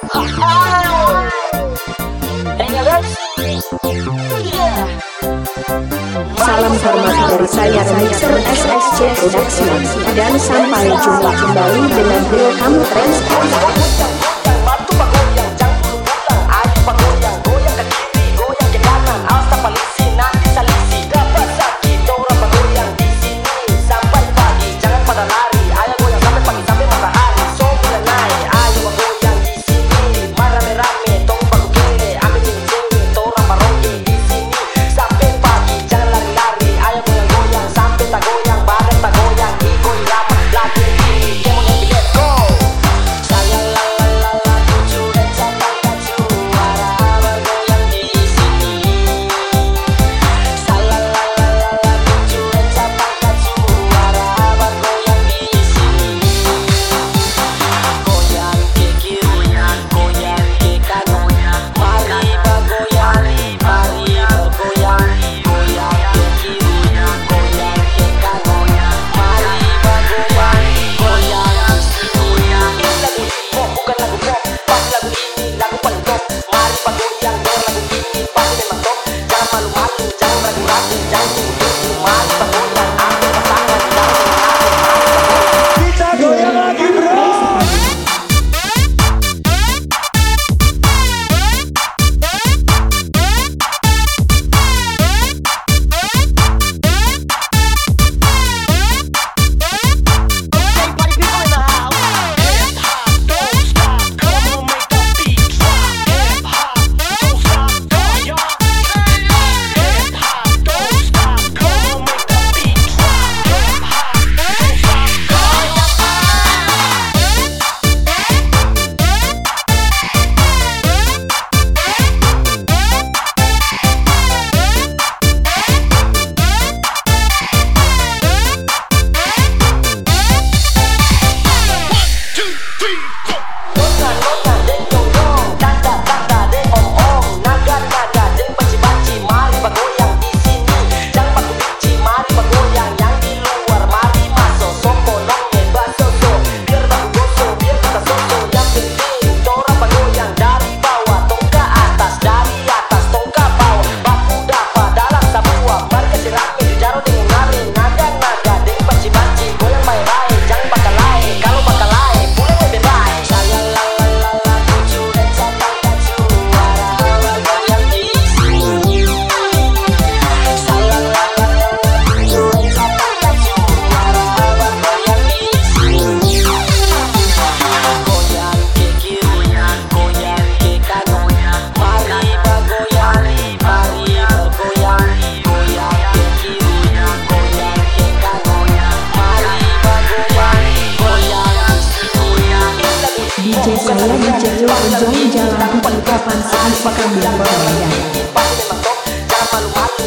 Salam hormat dari saya Mixer SSC Production. Dan sampai jumpa kembali dengan Bill Kamu Transport. DJ saya DJ Ujung Jalan Kapan saat pekan berbayar Jangan malu-malu,